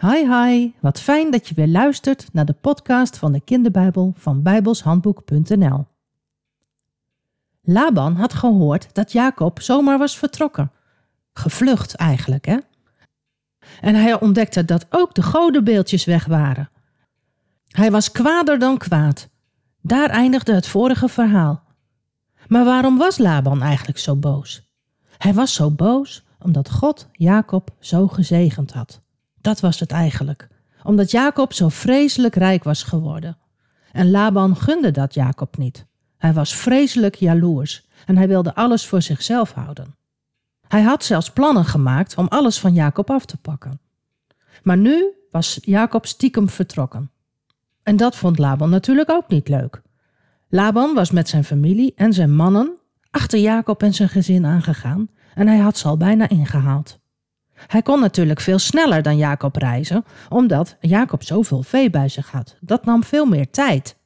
Hi hi, wat fijn dat je weer luistert naar de podcast van de kinderbijbel van bijbelshandboek.nl. Laban had gehoord dat Jacob zomaar was vertrokken. Gevlucht eigenlijk, hè? En hij ontdekte dat ook de godenbeeldjes weg waren. Hij was kwaader dan kwaad. Daar eindigde het vorige verhaal. Maar waarom was Laban eigenlijk zo boos? Hij was zo boos omdat God Jacob zo gezegend had. Dat was het eigenlijk. Omdat Jacob zo vreselijk rijk was geworden. En Laban gunde dat Jacob niet. Hij was vreselijk jaloers en hij wilde alles voor zichzelf houden. Hij had zelfs plannen gemaakt om alles van Jacob af te pakken. Maar nu was Jacob stiekem vertrokken. En dat vond Laban natuurlijk ook niet leuk. Laban was met zijn familie en zijn mannen achter Jacob en zijn gezin aangegaan en hij had ze al bijna ingehaald. Hij kon natuurlijk veel sneller dan Jacob reizen, omdat Jacob zoveel vee bij zich had. Dat nam veel meer tijd.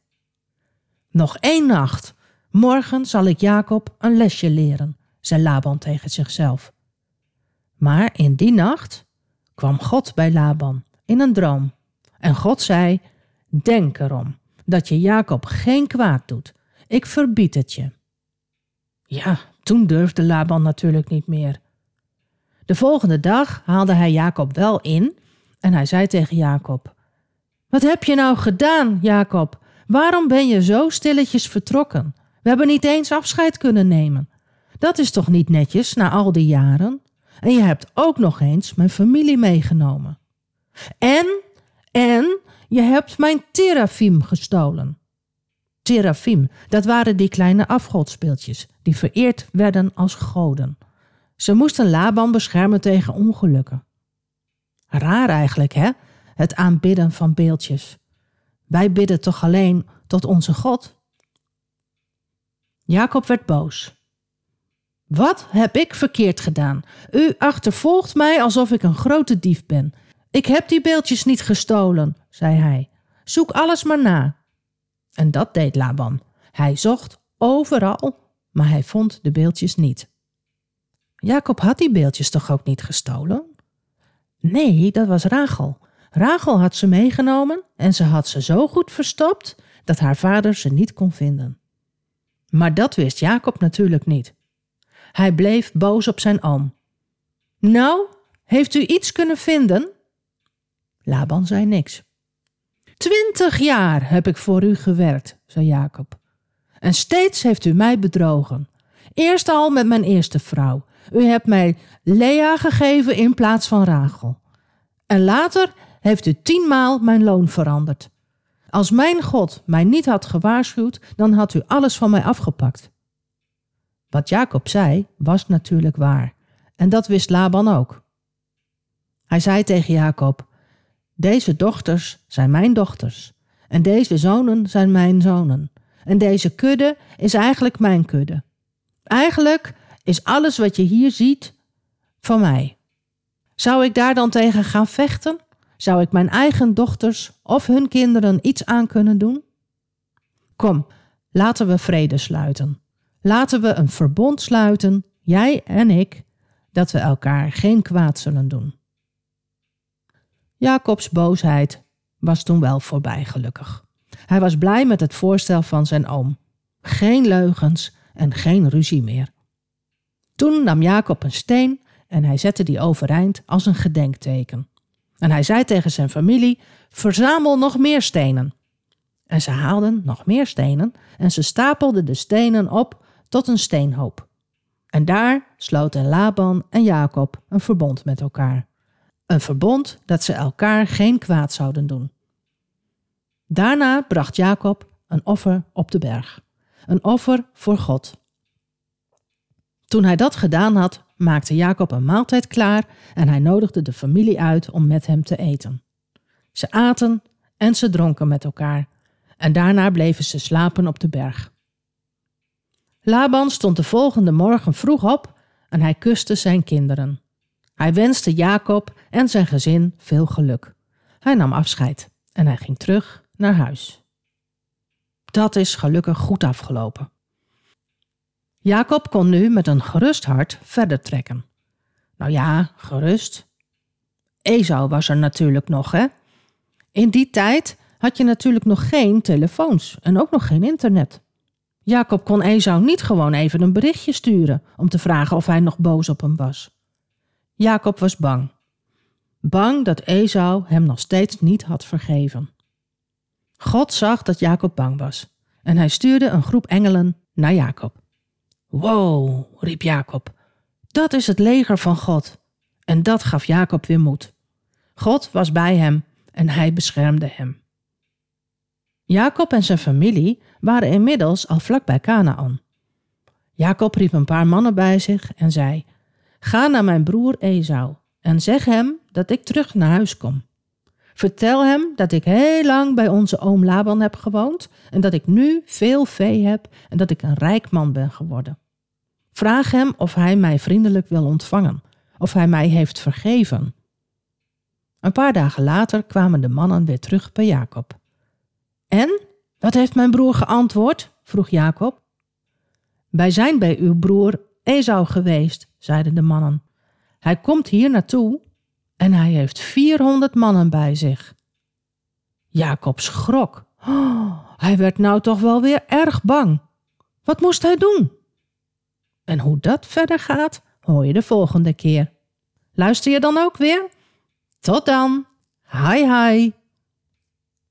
Nog één nacht. Morgen zal ik Jacob een lesje leren, zei Laban tegen zichzelf. Maar in die nacht kwam God bij Laban in een droom. En God zei: Denk erom dat je Jacob geen kwaad doet. Ik verbied het je. Ja, toen durfde Laban natuurlijk niet meer. De volgende dag haalde hij Jacob wel in en hij zei tegen Jacob: Wat heb je nou gedaan, Jacob? Waarom ben je zo stilletjes vertrokken? We hebben niet eens afscheid kunnen nemen. Dat is toch niet netjes na al die jaren? En je hebt ook nog eens mijn familie meegenomen. En, en, je hebt mijn terafim gestolen. Terafim, dat waren die kleine afgodspeeltjes die vereerd werden als goden. Ze moesten Laban beschermen tegen ongelukken. Raar eigenlijk, hè? Het aanbidden van beeldjes. Wij bidden toch alleen tot onze God? Jacob werd boos. Wat heb ik verkeerd gedaan? U achtervolgt mij alsof ik een grote dief ben. Ik heb die beeldjes niet gestolen, zei hij. Zoek alles maar na. En dat deed Laban. Hij zocht overal, maar hij vond de beeldjes niet. Jacob had die beeldjes toch ook niet gestolen? Nee, dat was Rachel. Rachel had ze meegenomen en ze had ze zo goed verstopt dat haar vader ze niet kon vinden. Maar dat wist Jacob natuurlijk niet. Hij bleef boos op zijn oom. Nou, heeft u iets kunnen vinden? Laban zei niks. Twintig jaar heb ik voor u gewerkt, zei Jacob. En steeds heeft u mij bedrogen. Eerst al met mijn eerste vrouw. U hebt mij Lea gegeven in plaats van Rachel. En later heeft u tienmaal mijn loon veranderd. Als mijn God mij niet had gewaarschuwd, dan had u alles van mij afgepakt. Wat Jacob zei, was natuurlijk waar. En dat wist Laban ook. Hij zei tegen Jacob: Deze dochters zijn mijn dochters. En deze zonen zijn mijn zonen. En deze kudde is eigenlijk mijn kudde. Eigenlijk is alles wat je hier ziet van mij. Zou ik daar dan tegen gaan vechten? Zou ik mijn eigen dochters of hun kinderen iets aan kunnen doen? Kom, laten we vrede sluiten. Laten we een verbond sluiten, jij en ik, dat we elkaar geen kwaad zullen doen. Jacobs boosheid was toen wel voorbij, gelukkig. Hij was blij met het voorstel van zijn oom. Geen leugens en geen ruzie meer. Toen nam Jacob een steen en hij zette die overeind als een gedenkteken. En hij zei tegen zijn familie: Verzamel nog meer stenen. En ze haalden nog meer stenen en ze stapelden de stenen op tot een steenhoop. En daar sloten Laban en Jacob een verbond met elkaar. Een verbond dat ze elkaar geen kwaad zouden doen. Daarna bracht Jacob een offer op de berg. Een offer voor God. Toen hij dat gedaan had, maakte Jacob een maaltijd klaar en hij nodigde de familie uit om met hem te eten. Ze aten en ze dronken met elkaar en daarna bleven ze slapen op de berg. Laban stond de volgende morgen vroeg op en hij kuste zijn kinderen. Hij wenste Jacob en zijn gezin veel geluk. Hij nam afscheid en hij ging terug naar huis. Dat is gelukkig goed afgelopen. Jacob kon nu met een gerust hart verder trekken. Nou ja, gerust. Esau was er natuurlijk nog, hè? In die tijd had je natuurlijk nog geen telefoons en ook nog geen internet. Jacob kon Esau niet gewoon even een berichtje sturen om te vragen of hij nog boos op hem was. Jacob was bang. Bang dat Esau hem nog steeds niet had vergeven. God zag dat Jacob bang was en hij stuurde een groep engelen naar Jacob. Wow, riep Jacob, dat is het leger van God. En dat gaf Jacob weer moed. God was bij hem en hij beschermde hem. Jacob en zijn familie waren inmiddels al vlak bij Canaan. Jacob riep een paar mannen bij zich en zei: Ga naar mijn broer Esau en zeg hem dat ik terug naar huis kom. Vertel hem dat ik heel lang bij onze oom Laban heb gewoond en dat ik nu veel vee heb en dat ik een rijk man ben geworden. Vraag hem of hij mij vriendelijk wil ontvangen, of hij mij heeft vergeven. Een paar dagen later kwamen de mannen weer terug bij Jacob. En, wat heeft mijn broer geantwoord? vroeg Jacob. Wij zijn bij uw broer Esau geweest, zeiden de mannen. Hij komt hier naartoe en hij heeft vierhonderd mannen bij zich. Jacob schrok. Oh, hij werd nou toch wel weer erg bang. Wat moest hij doen? En hoe dat verder gaat, hoor je de volgende keer. Luister je dan ook weer? Tot dan. Hi hi.